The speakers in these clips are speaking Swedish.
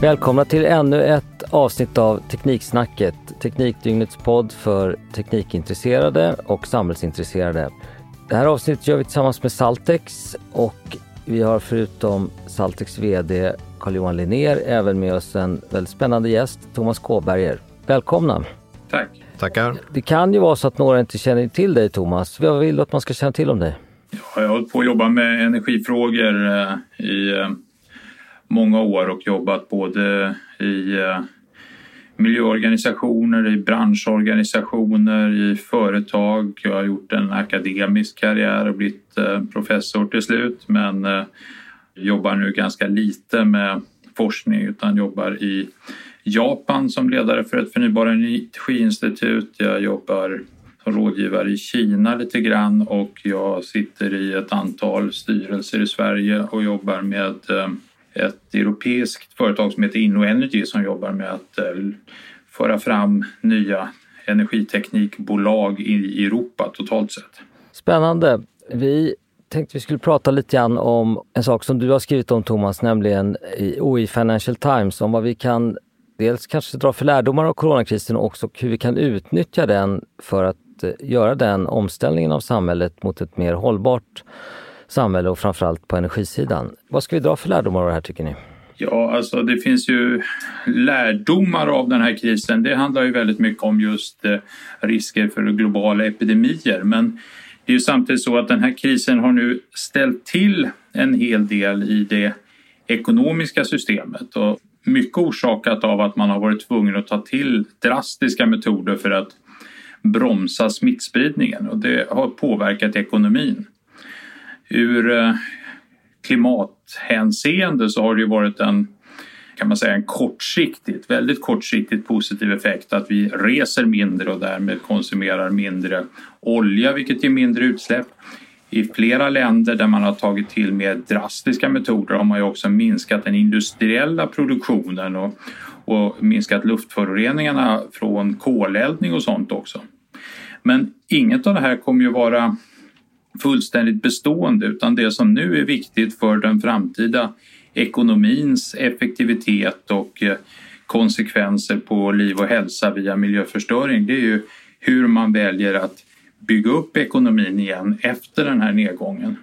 Välkomna till ännu ett avsnitt av Tekniksnacket, Teknikdygnets podd för teknikintresserade och samhällsintresserade. Det här avsnittet gör vi tillsammans med Saltex och vi har förutom Saltex VD Carl-Johan Linnér även med oss en väldigt spännande gäst, Thomas Kåberger. Välkomna! Tack! Tackar! Det kan ju vara så att några inte känner till dig Thomas. Vad vill du att man ska känna till om dig? Jag har hållit på att jobba med energifrågor eh, i eh, många år och jobbat både i eh, miljöorganisationer, i branschorganisationer, i företag. Jag har gjort en akademisk karriär och blivit eh, professor till slut men eh, jobbar nu ganska lite med forskning utan jobbar i Japan som ledare för ett förnybara energiinstitut. Jag jobbar som rådgivare i Kina lite grann och jag sitter i ett antal styrelser i Sverige och jobbar med eh, ett europeiskt företag som heter InnoEnergy som jobbar med att eh, föra fram nya energiteknikbolag i Europa totalt sett. Spännande. Vi tänkte vi skulle prata lite grann om en sak som du har skrivit om Thomas, nämligen i OI Financial Times, om vad vi kan dels kanske dra för lärdomar av coronakrisen och också hur vi kan utnyttja den för att eh, göra den omställningen av samhället mot ett mer hållbart samhälle och framförallt på energisidan. Vad ska vi dra för lärdomar av det här tycker ni? Ja, alltså det finns ju lärdomar av den här krisen. Det handlar ju väldigt mycket om just eh, risker för globala epidemier. Men det är ju samtidigt så att den här krisen har nu ställt till en hel del i det ekonomiska systemet och mycket orsakat av att man har varit tvungen att ta till drastiska metoder för att bromsa smittspridningen och det har påverkat ekonomin ur eh, klimathänseende så har det ju varit en kan man säga en kortsiktigt, väldigt kortsiktigt positiv effekt att vi reser mindre och därmed konsumerar mindre olja vilket ger mindre utsläpp. I flera länder där man har tagit till mer drastiska metoder har man ju också minskat den industriella produktionen och, och minskat luftföroreningarna från koleldning och sånt också. Men inget av det här kommer ju vara fullständigt bestående utan det som nu är viktigt för den framtida ekonomins effektivitet och eh, konsekvenser på liv och hälsa via miljöförstöring det är ju hur man väljer att bygga upp ekonomin igen efter den här nedgången.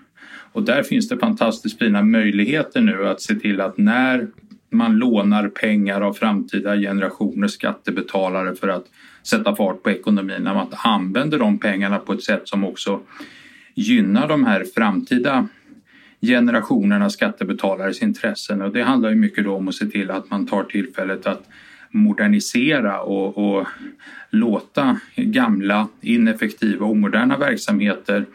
Och där finns det fantastiskt fina möjligheter nu att se till att när man lånar pengar av framtida generationers skattebetalare för att sätta fart på ekonomin, när man använder de pengarna på ett sätt som också gynna de här framtida generationerna skattebetalares intressen. Och det handlar ju mycket då om att se till att man tar tillfället att modernisera och, och låta gamla ineffektiva och omoderna verksamheter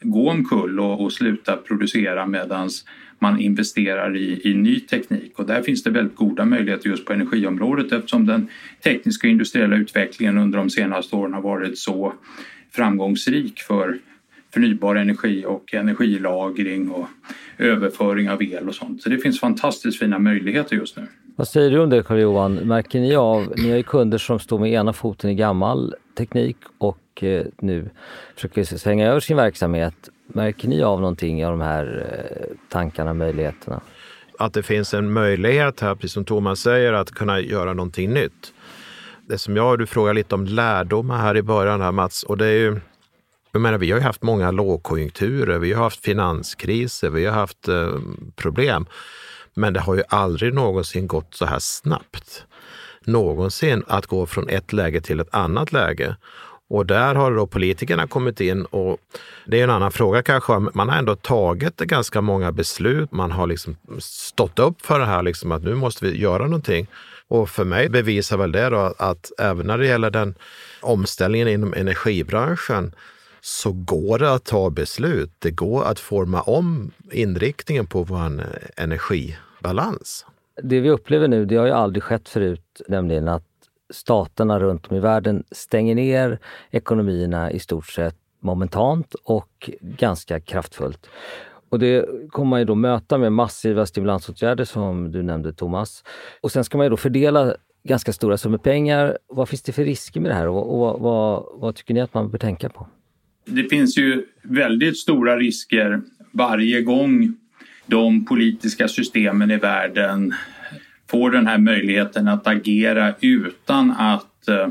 gå omkull och, och sluta producera medan man investerar i, i ny teknik. Och där finns det väldigt goda möjligheter just på energiområdet eftersom den tekniska och industriella utvecklingen under de senaste åren har varit så framgångsrik för förnybar energi och energilagring och överföring av el och sånt. Så det finns fantastiskt fina möjligheter just nu. Vad säger du om det Carl-Johan? Märker ni av, ni har ju kunder som står med ena foten i gammal teknik och eh, nu försöker svänga över sin verksamhet. Märker ni av någonting av de här eh, tankarna och möjligheterna? Att det finns en möjlighet här, precis som Thomas säger, att kunna göra någonting nytt. Det som jag, du frågar lite om lärdomar här i början här Mats, och det är ju jag menar, vi har ju haft många lågkonjunkturer, vi har haft finanskriser, vi har haft eh, problem. Men det har ju aldrig någonsin gått så här snabbt. Någonsin att gå från ett läge till ett annat läge. Och där har då politikerna kommit in och det är en annan fråga kanske. Man har ändå tagit ganska många beslut. Man har liksom stått upp för det här, liksom, att nu måste vi göra någonting. Och för mig bevisar väl det då att även när det gäller den omställningen inom energibranschen så går det att ta beslut. Det går att forma om inriktningen på vår energibalans. Det vi upplever nu, det har ju aldrig skett förut, nämligen att staterna runt om i världen stänger ner ekonomierna i stort sett momentant och ganska kraftfullt. Och det kommer man ju då möta med massiva stimulansåtgärder som du nämnde Thomas. Och sen ska man ju då fördela ganska stora summor pengar. Vad finns det för risker med det här och, och vad, vad tycker ni att man bör tänka på? Det finns ju väldigt stora risker varje gång de politiska systemen i världen får den här möjligheten att agera utan att eh,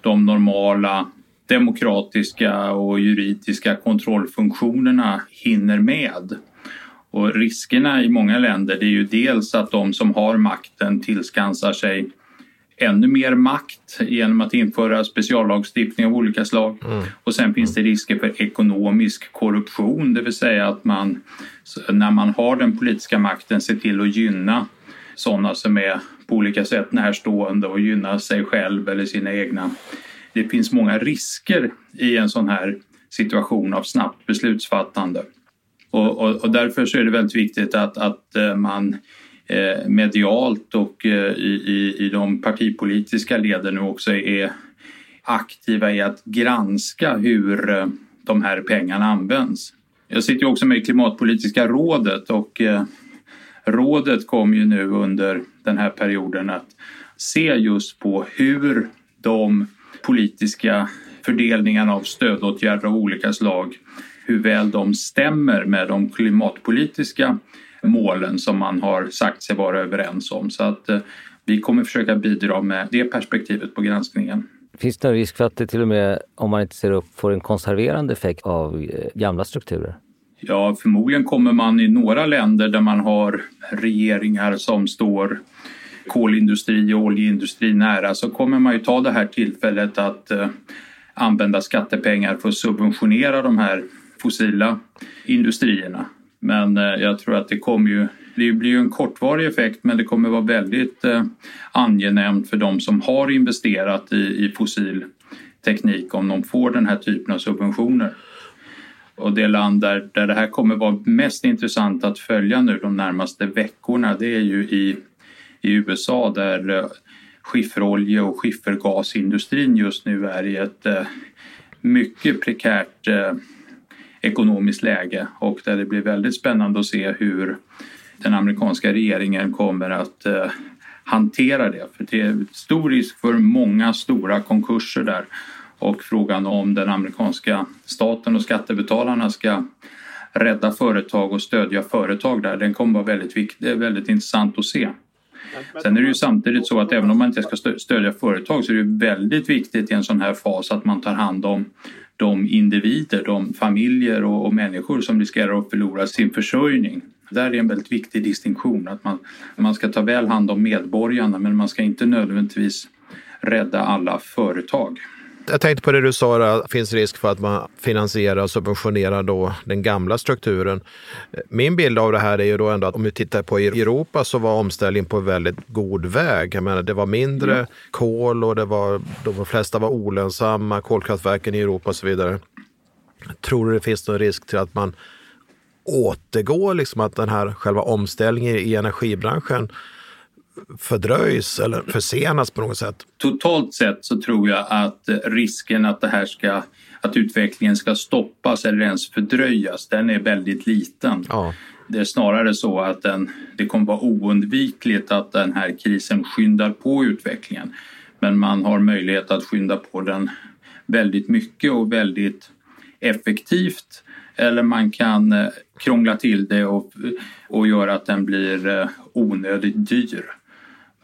de normala demokratiska och juridiska kontrollfunktionerna hinner med. Och riskerna i många länder det är ju dels att de som har makten tillskansar sig ännu mer makt genom att införa speciallagstiftning av olika slag. Mm. Och sen finns det risker för ekonomisk korruption, det vill säga att man när man har den politiska makten ser till att gynna sådana som är på olika sätt närstående och gynna sig själv eller sina egna. Det finns många risker i en sån här situation av snabbt beslutsfattande. Och, och, och därför så är det väldigt viktigt att, att eh, man Eh, medialt och eh, i, i, i de partipolitiska leden nu också är aktiva i att granska hur eh, de här pengarna används. Jag sitter också med i Klimatpolitiska rådet och rådet kom ju nu under den här perioden att se just på hur de politiska fördelningarna av stödåtgärder av olika slag, hur väl de stämmer med de klimatpolitiska målen som man har sagt sig vara överens om. Så att eh, vi kommer försöka bidra med det perspektivet på granskningen. Finns det en risk för att det till och med, om man inte ser upp, får en konserverande effekt av eh, gamla strukturer? Ja, förmodligen kommer man i några länder där man har regeringar som står kolindustri och oljeindustri nära så kommer man ju ta det här tillfället att eh, använda skattepengar för att subventionera de här fossila industrierna. Men eh, jag tror att det kommer ju det blir ju en kortvarig effekt men det kommer vara väldigt eh, angenämt för de som har investerat i, i fossil teknik om de får den här typen av subventioner. Och det land där, där det här kommer vara mest intressant att följa nu de närmaste veckorna det är ju i i USA där eh, skifferolje och skiffergasindustrin just nu är i ett eh, mycket prekärt eh, ekonomiskt läge och där det blir väldigt spännande att se hur den amerikanska regeringen kommer att hantera det. För det är stor risk för många stora konkurser där och frågan om den amerikanska staten och skattebetalarna ska rädda företag och stödja företag där, den kommer vara väldigt, viktig, väldigt intressant att se. Sen är det ju samtidigt så att även om man inte ska stödja företag så är det väldigt viktigt i en sån här fas att man tar hand om de individer, de familjer och, och människor som riskerar att förlora sin försörjning. Där är en väldigt viktig distinktion att man, man ska ta väl hand om medborgarna men man ska inte nödvändigtvis rädda alla företag. Jag tänkte på det du sa, det finns risk för att man finansierar och subventionerar då den gamla strukturen. Min bild av det här är ju då ändå att om vi tittar på Europa så var omställningen på väldigt god väg. Jag menar, det var mindre mm. kol och det var, de flesta var olönsamma, kolkraftverken i Europa och så vidare. Tror du det finns någon risk till att man återgår, liksom att den här själva omställningen i energibranschen fördröjs eller försenas på något sätt? Totalt sett så tror jag att risken att det här ska att utvecklingen ska stoppas eller ens fördröjas, den är väldigt liten. Ja. Det är snarare så att den, det kommer vara oundvikligt att den här krisen skyndar på utvecklingen. Men man har möjlighet att skynda på den väldigt mycket och väldigt effektivt. Eller man kan eh, krångla till det och, och göra att den blir eh, onödigt dyr.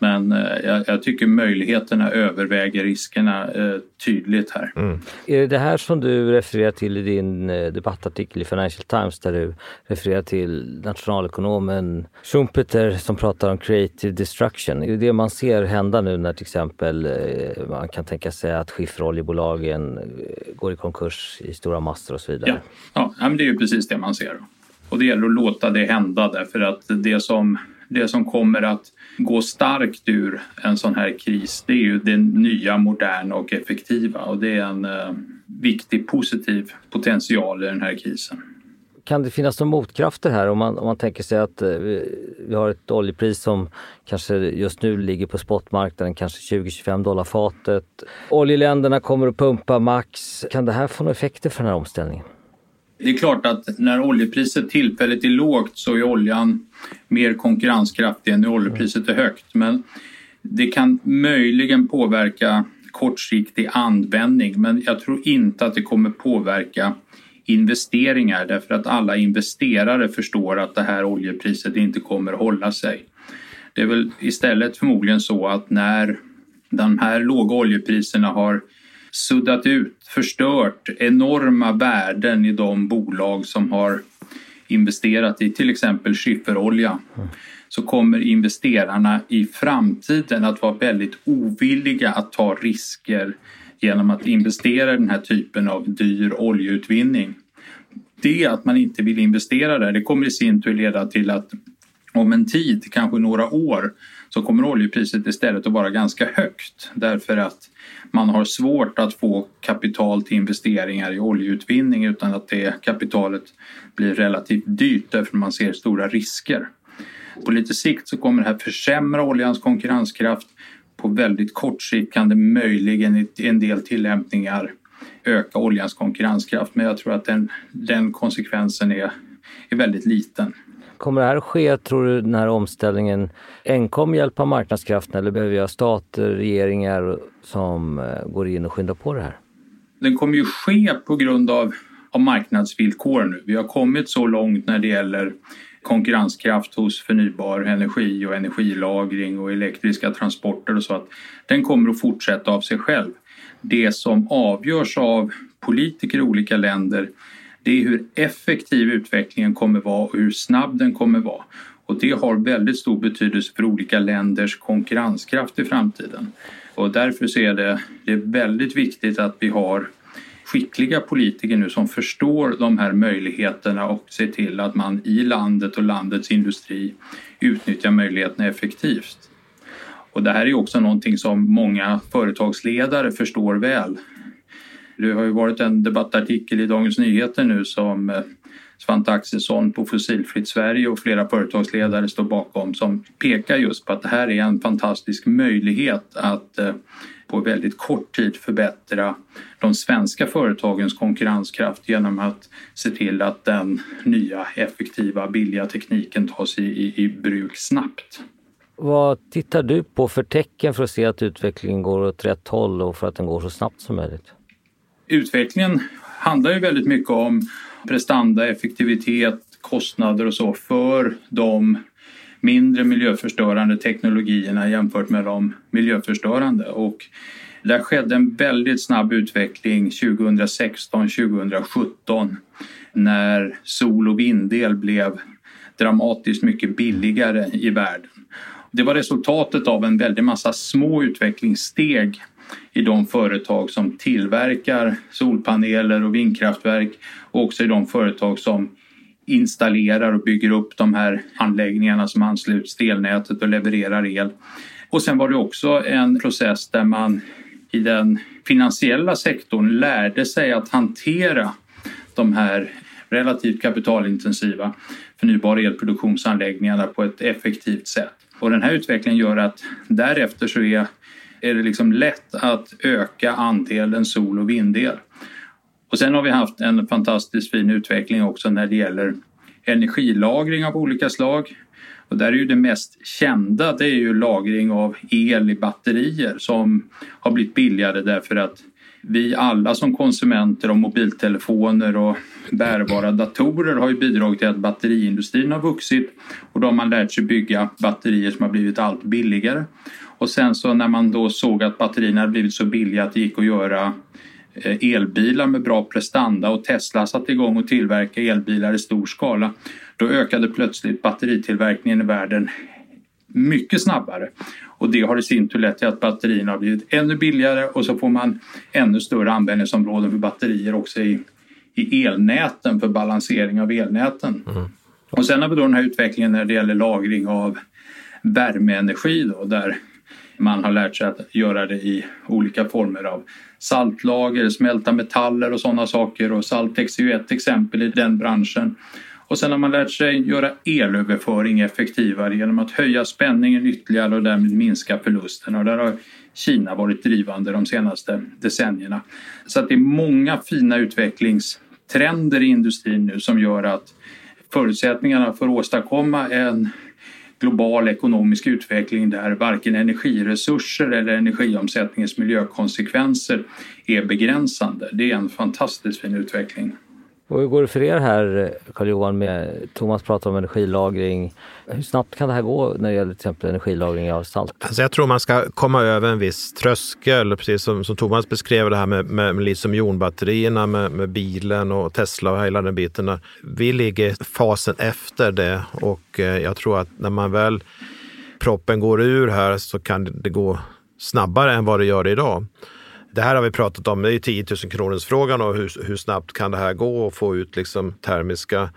Men eh, jag, jag, tycker möjligheterna överväger riskerna eh, tydligt här. Mm. Är det det här som du refererar till i din eh, debattartikel i Financial Times där du refererar till nationalekonomen Schumpeter som pratar om creative destruction? Är det det man ser hända nu när till exempel eh, man kan tänka sig att skifferoljebolagen går i konkurs i stora massor och så vidare? Ja, ja men det är ju precis det man ser. Och det gäller att låta det hända därför att det som, det som kommer att gå starkt ur en sån här kris det är ju det nya, moderna och effektiva och det är en eh, viktig positiv potential i den här krisen. Kan det finnas några motkrafter här om man, om man tänker sig att eh, vi har ett oljepris som kanske just nu ligger på spotmarknaden, kanske 20-25 dollar fatet. Oljeländerna kommer att pumpa max. Kan det här få några effekter för den här omställningen? Det är klart att när oljepriset tillfälligt är lågt så är oljan mer konkurrenskraftig än när oljepriset är högt. Men det kan möjligen påverka kortsiktig användning men jag tror inte att det kommer påverka investeringar därför att alla investerare förstår att det här oljepriset inte kommer att hålla sig. Det är väl istället förmodligen så att när de här låga oljepriserna har suddat ut, förstört enorma värden i de bolag som har investerat i till exempel skifferolja så kommer investerarna i framtiden att vara väldigt ovilliga att ta risker genom att investera i den här typen av dyr oljeutvinning. Det att man inte vill investera där det kommer i sin tur leda till att om en tid, kanske några år, så kommer oljepriset istället att vara ganska högt därför att man har svårt att få kapital till investeringar i oljeutvinning utan att det kapitalet blir relativt dyrt därför man ser stora risker. På lite sikt så kommer det här försämra oljans konkurrenskraft. På väldigt kort sikt kan det möjligen i en del tillämpningar öka oljans konkurrenskraft men jag tror att den, den konsekvensen är, är väldigt liten. Kommer det här ske, tror du, den här omställningen enkom hjälp av marknadskrafterna eller behöver vi ha stater, regeringar som eh, går in och skyndar på det här? Den kommer ju ske på grund av, av marknadsvillkor nu. Vi har kommit så långt när det gäller konkurrenskraft hos förnybar energi och energilagring och elektriska transporter och så att den kommer att fortsätta av sig själv. Det som avgörs av politiker i olika länder det är hur effektiv utvecklingen kommer vara och hur snabb den kommer vara. Och det har väldigt stor betydelse för olika länders konkurrenskraft i framtiden. Och därför så är det, det är väldigt viktigt att vi har skickliga politiker nu som förstår de här möjligheterna och ser till att man i landet och landets industri utnyttjar möjligheterna effektivt. Och det här är också någonting som många företagsledare förstår väl. Det har ju varit en debattartikel i Dagens Nyheter nu som eh, Svante Axelsson på Fossilfritt Sverige och flera företagsledare står bakom som pekar just på att det här är en fantastisk möjlighet att eh, på väldigt kort tid förbättra de svenska företagens konkurrenskraft genom att se till att den nya effektiva billiga tekniken tas i, i, i bruk snabbt. Vad tittar du på för tecken för att se att utvecklingen går åt rätt håll och för att den går så snabbt som möjligt? Utvecklingen handlar ju väldigt mycket om prestanda, effektivitet, kostnader och så för de mindre miljöförstörande teknologierna jämfört med de miljöförstörande. Och där skedde en väldigt snabb utveckling 2016-2017 när sol och vindel blev dramatiskt mycket billigare i världen. Det var resultatet av en väldig massa små utvecklingssteg i de företag som tillverkar solpaneler och vindkraftverk och också i de företag som installerar och bygger upp de här anläggningarna som ansluts till elnätet och levererar el. Och sen var det också en process där man i den finansiella sektorn lärde sig att hantera de här relativt kapitalintensiva förnybara elproduktionsanläggningarna på ett effektivt sätt. Och den här utvecklingen gör att därefter så är, är det liksom lätt att öka andelen sol och vindel. Och sen har vi haft en fantastiskt fin utveckling också när det gäller energilagring av olika slag. Och där är ju det mest kända det är ju lagring av el i batterier som har blivit billigare därför att vi alla som konsumenter av mobiltelefoner och bärbara datorer har ju bidragit till att batteriindustrin har vuxit och då har man lärt sig bygga batterier som har blivit allt billigare. Och sen så när man då såg att batterierna hade blivit så billiga att det gick att göra eh, elbilar med bra prestanda och Tesla satte igång och tillverka elbilar i stor skala. Då ökade plötsligt batteritillverkningen i världen mycket snabbare. Och det har i sin tur lett till att batterierna har blivit ännu billigare och så får man ännu större användningsområden för batterier också i, i elnäten för balansering av elnäten. Mm. Och sen har vi då den här utvecklingen när det gäller lagring av värmeenergi då, där man har lärt sig att göra det i olika former av saltlager, smälta metaller och sådana saker och Saltex är ju ett exempel i den branschen. Och sen har man lärt sig göra elöverföring effektivare genom att höja spänningen ytterligare och därmed minska förlusterna. Och där har Kina varit drivande de senaste decennierna. Så att det är många fina utvecklingstrender i industrin nu som gör att förutsättningarna för att åstadkomma en global ekonomisk utveckling där varken energiresurser eller energiomsättningens miljökonsekvenser är begränsande. Det är en fantastiskt fin utveckling. Och hur går det för er här, Carl-Johan? Med, Thomas pratar om energilagring. Hur snabbt kan det här gå när det gäller till exempel energilagring av salt? Alltså jag tror man ska komma över en viss tröskel, precis som, som Thomas beskrev det här med, med, med litiumjonbatterierna, med, med bilen och Tesla och hela den biten. Vi ligger fasen efter det och eh, jag tror att när man väl proppen går ur här så kan det gå snabbare än vad det gör idag. Det här har vi pratat om, det är 10 000 kronors frågan och hur, hur snabbt kan det här gå att få ut liksom termiska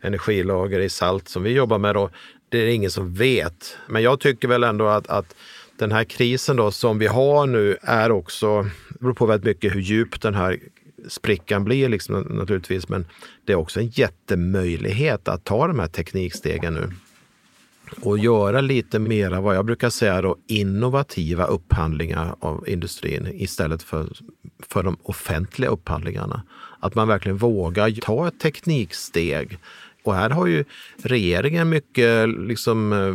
energilager i salt som vi jobbar med. Då. Det är ingen som vet. Men jag tycker väl ändå att, att den här krisen då som vi har nu är också, det beror på väldigt mycket hur djup den här sprickan blir liksom, naturligtvis, men det är också en jättemöjlighet att ta de här teknikstegen nu och göra lite mera, vad jag brukar säga då, innovativa upphandlingar av industrin istället för, för de offentliga upphandlingarna. Att man verkligen vågar ta ett tekniksteg. Och här har ju regeringen mycket liksom, eh,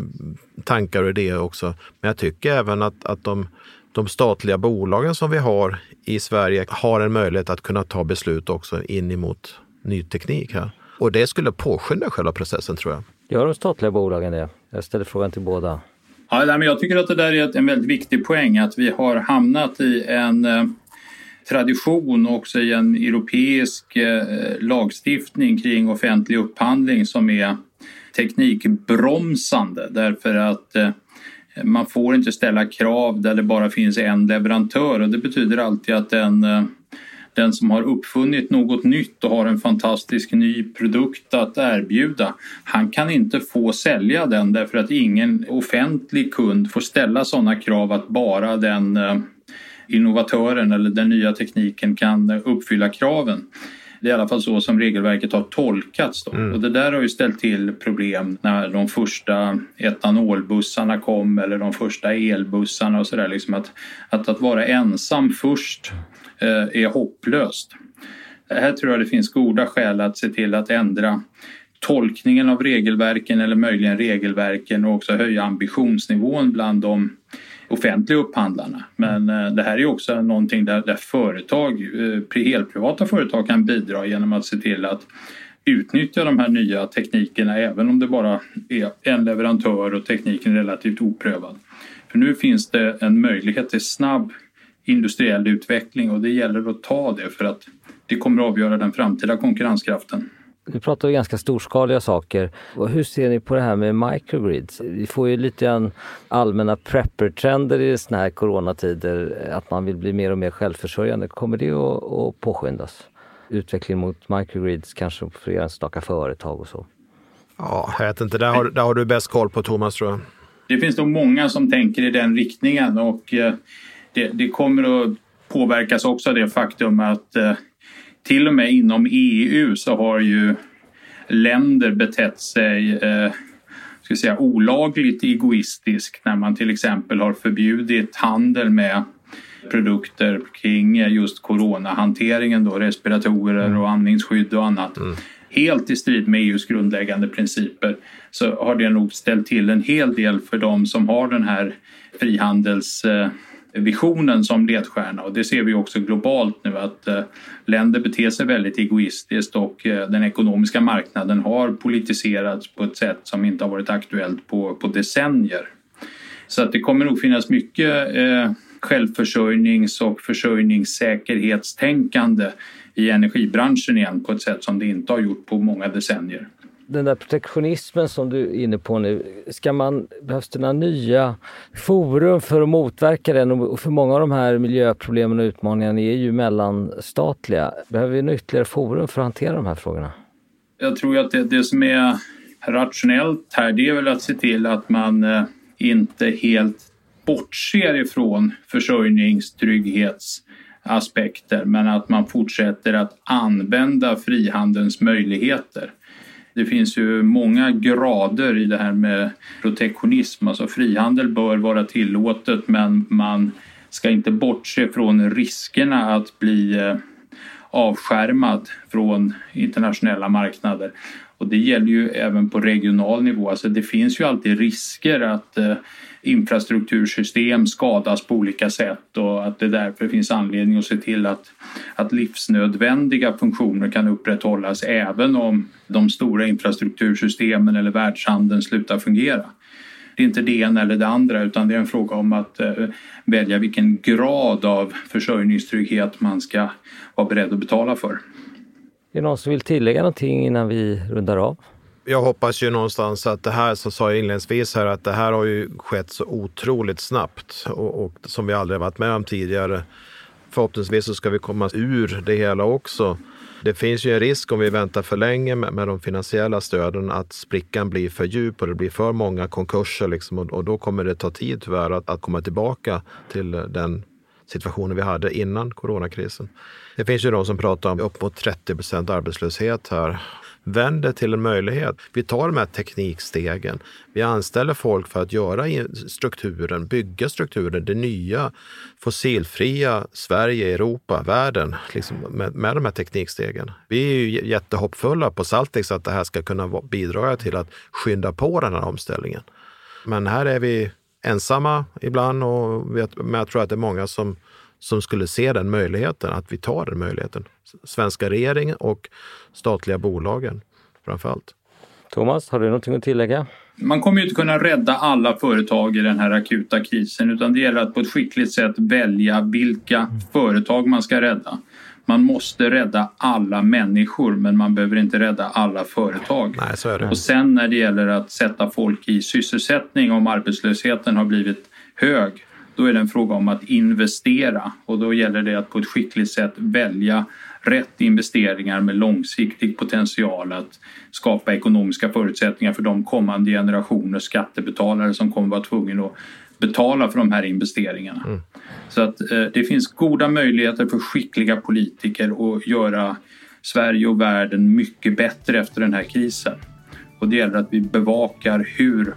tankar och idéer också. Men jag tycker även att, att de, de statliga bolagen som vi har i Sverige har en möjlighet att kunna ta beslut också in emot ny teknik här. Och det skulle påskynda själva processen tror jag. Gör de statliga bolagen det? Jag ställer frågan till båda. Ja, men jag tycker att det där är en väldigt viktig poäng att vi har hamnat i en eh, tradition också i en europeisk eh, lagstiftning kring offentlig upphandling som är teknikbromsande därför att eh, man får inte ställa krav där det bara finns en leverantör och det betyder alltid att den den som har uppfunnit något nytt och har en fantastisk ny produkt att erbjuda, han kan inte få sälja den därför att ingen offentlig kund får ställa sådana krav att bara den eh, innovatören eller den nya tekniken kan eh, uppfylla kraven. Det är i alla fall så som regelverket har tolkats. Då. Mm. Och det där har ju ställt till problem när de första etanolbussarna kom eller de första elbussarna och sådär. Liksom att, att, att vara ensam först Eh, är hopplöst. Här tror jag det finns goda skäl att se till att ändra tolkningen av regelverken eller möjligen regelverken och också höja ambitionsnivån bland de offentliga upphandlarna. Men eh, det här är också någonting där, där företag, helt helprivata företag kan bidra genom att se till att utnyttja de här nya teknikerna även om det bara är en leverantör och tekniken är relativt oprövad. För nu finns det en möjlighet till snabb industriell utveckling och det gäller att ta det för att det kommer att avgöra den framtida konkurrenskraften. Nu pratar vi ganska storskaliga saker. Hur ser ni på det här med microgrids? Vi får ju lite grann allmänna prepper-trender i såna här coronatider, att man vill bli mer och mer självförsörjande. Kommer det att, att påskyndas? Utveckling mot microgrids kanske för enstaka företag och så? Ja, jag vet inte. Där har, där har du bäst koll på Thomas tror jag. Det finns nog många som tänker i den riktningen och eh, det, det kommer att påverkas också av det faktum att eh, till och med inom EU så har ju länder betett sig eh, ska säga, olagligt egoistiskt när man till exempel har förbjudit handel med produkter kring just coronahanteringen, då, respiratorer och andningsskydd och annat. Mm. Helt i strid med EUs grundläggande principer så har det nog ställt till en hel del för dem som har den här frihandels eh, visionen som ledstjärna och det ser vi också globalt nu att eh, länder beter sig väldigt egoistiskt och eh, den ekonomiska marknaden har politiserats på ett sätt som inte har varit aktuellt på, på decennier. Så att det kommer nog finnas mycket eh, självförsörjnings och försörjningssäkerhetstänkande i energibranschen igen på ett sätt som det inte har gjort på många decennier den där protektionismen som du är inne på nu, ska man, behövs det några nya forum för att motverka den? Och för många av de här miljöproblemen och utmaningarna är ju mellanstatliga. Behöver vi några ytterligare forum för att hantera de här frågorna? Jag tror att det, det som är rationellt här, det är väl att se till att man eh, inte helt bortser ifrån försörjningstrygghetsaspekter men att man fortsätter att använda frihandelns möjligheter. Det finns ju många grader i det här med protektionism. Alltså frihandel bör vara tillåtet men man ska inte bortse från riskerna att bli eh, avskärmad från internationella marknader. Och det gäller ju även på regional nivå. Alltså det finns ju alltid risker att eh, infrastruktursystem skadas på olika sätt och att det därför finns anledning att se till att, att livsnödvändiga funktioner kan upprätthållas även om de stora infrastruktursystemen eller världshandeln slutar fungera. Det är inte det ena eller det andra utan det är en fråga om att eh, välja vilken grad av försörjningstrygghet man ska vara beredd att betala för. Är det någon som vill tillägga någonting innan vi rundar av? Jag hoppas ju någonstans att det här, som sa jag inledningsvis här, att det här har ju skett så otroligt snabbt och, och som vi aldrig varit med om tidigare. Förhoppningsvis så ska vi komma ur det hela också. Det finns ju en risk om vi väntar för länge med, med de finansiella stöden att sprickan blir för djup och det blir för många konkurser. Liksom, och, och, då kommer det ta tid tyvärr att, att komma tillbaka till den situationen vi hade innan coronakrisen. Det finns ju de som pratar om upp mot 30 procent arbetslöshet här. Vänd det till en möjlighet. Vi tar de här teknikstegen. Vi anställer folk för att göra strukturen, bygga strukturen, det nya fossilfria Sverige, Europa, världen liksom med, med de här teknikstegen. Vi är ju jättehoppfulla på Saltix att det här ska kunna bidra till att skynda på den här omställningen. Men här är vi ensamma ibland, och men jag tror att det är många som som skulle se den möjligheten, att vi tar den möjligheten. Svenska regeringen och statliga bolagen framför allt. Thomas, har du någonting att tillägga? Man kommer ju inte kunna rädda alla företag i den här akuta krisen utan det gäller att på ett skickligt sätt välja vilka företag man ska rädda. Man måste rädda alla människor men man behöver inte rädda alla företag. Nej, så är det. Och sen när det gäller att sätta folk i sysselsättning om arbetslösheten har blivit hög då är det en fråga om att investera och då gäller det att på ett skickligt sätt välja rätt investeringar med långsiktig potential att skapa ekonomiska förutsättningar för de kommande generationer skattebetalare som kommer vara tvungna att betala för de här investeringarna. Mm. Så att eh, det finns goda möjligheter för skickliga politiker att göra Sverige och världen mycket bättre efter den här krisen. Och det gäller att vi bevakar hur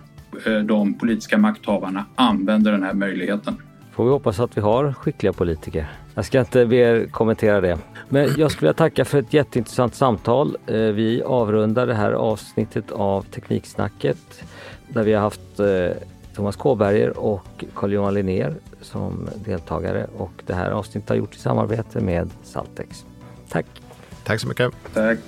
Eh, de politiska makthavarna använder den här möjligheten. Får vi hoppas att vi har skickliga politiker. Jag ska inte be er kommentera det. Men jag skulle vilja tacka för ett jätteintressant samtal. Eh, vi avrundar det här avsnittet av Tekniksnacket där vi har haft eh, Thomas Kåberger och Carl-Johan Linnér som deltagare och det här avsnittet har gjorts i samarbete med Saltex. Tack! Tack så mycket! Tack!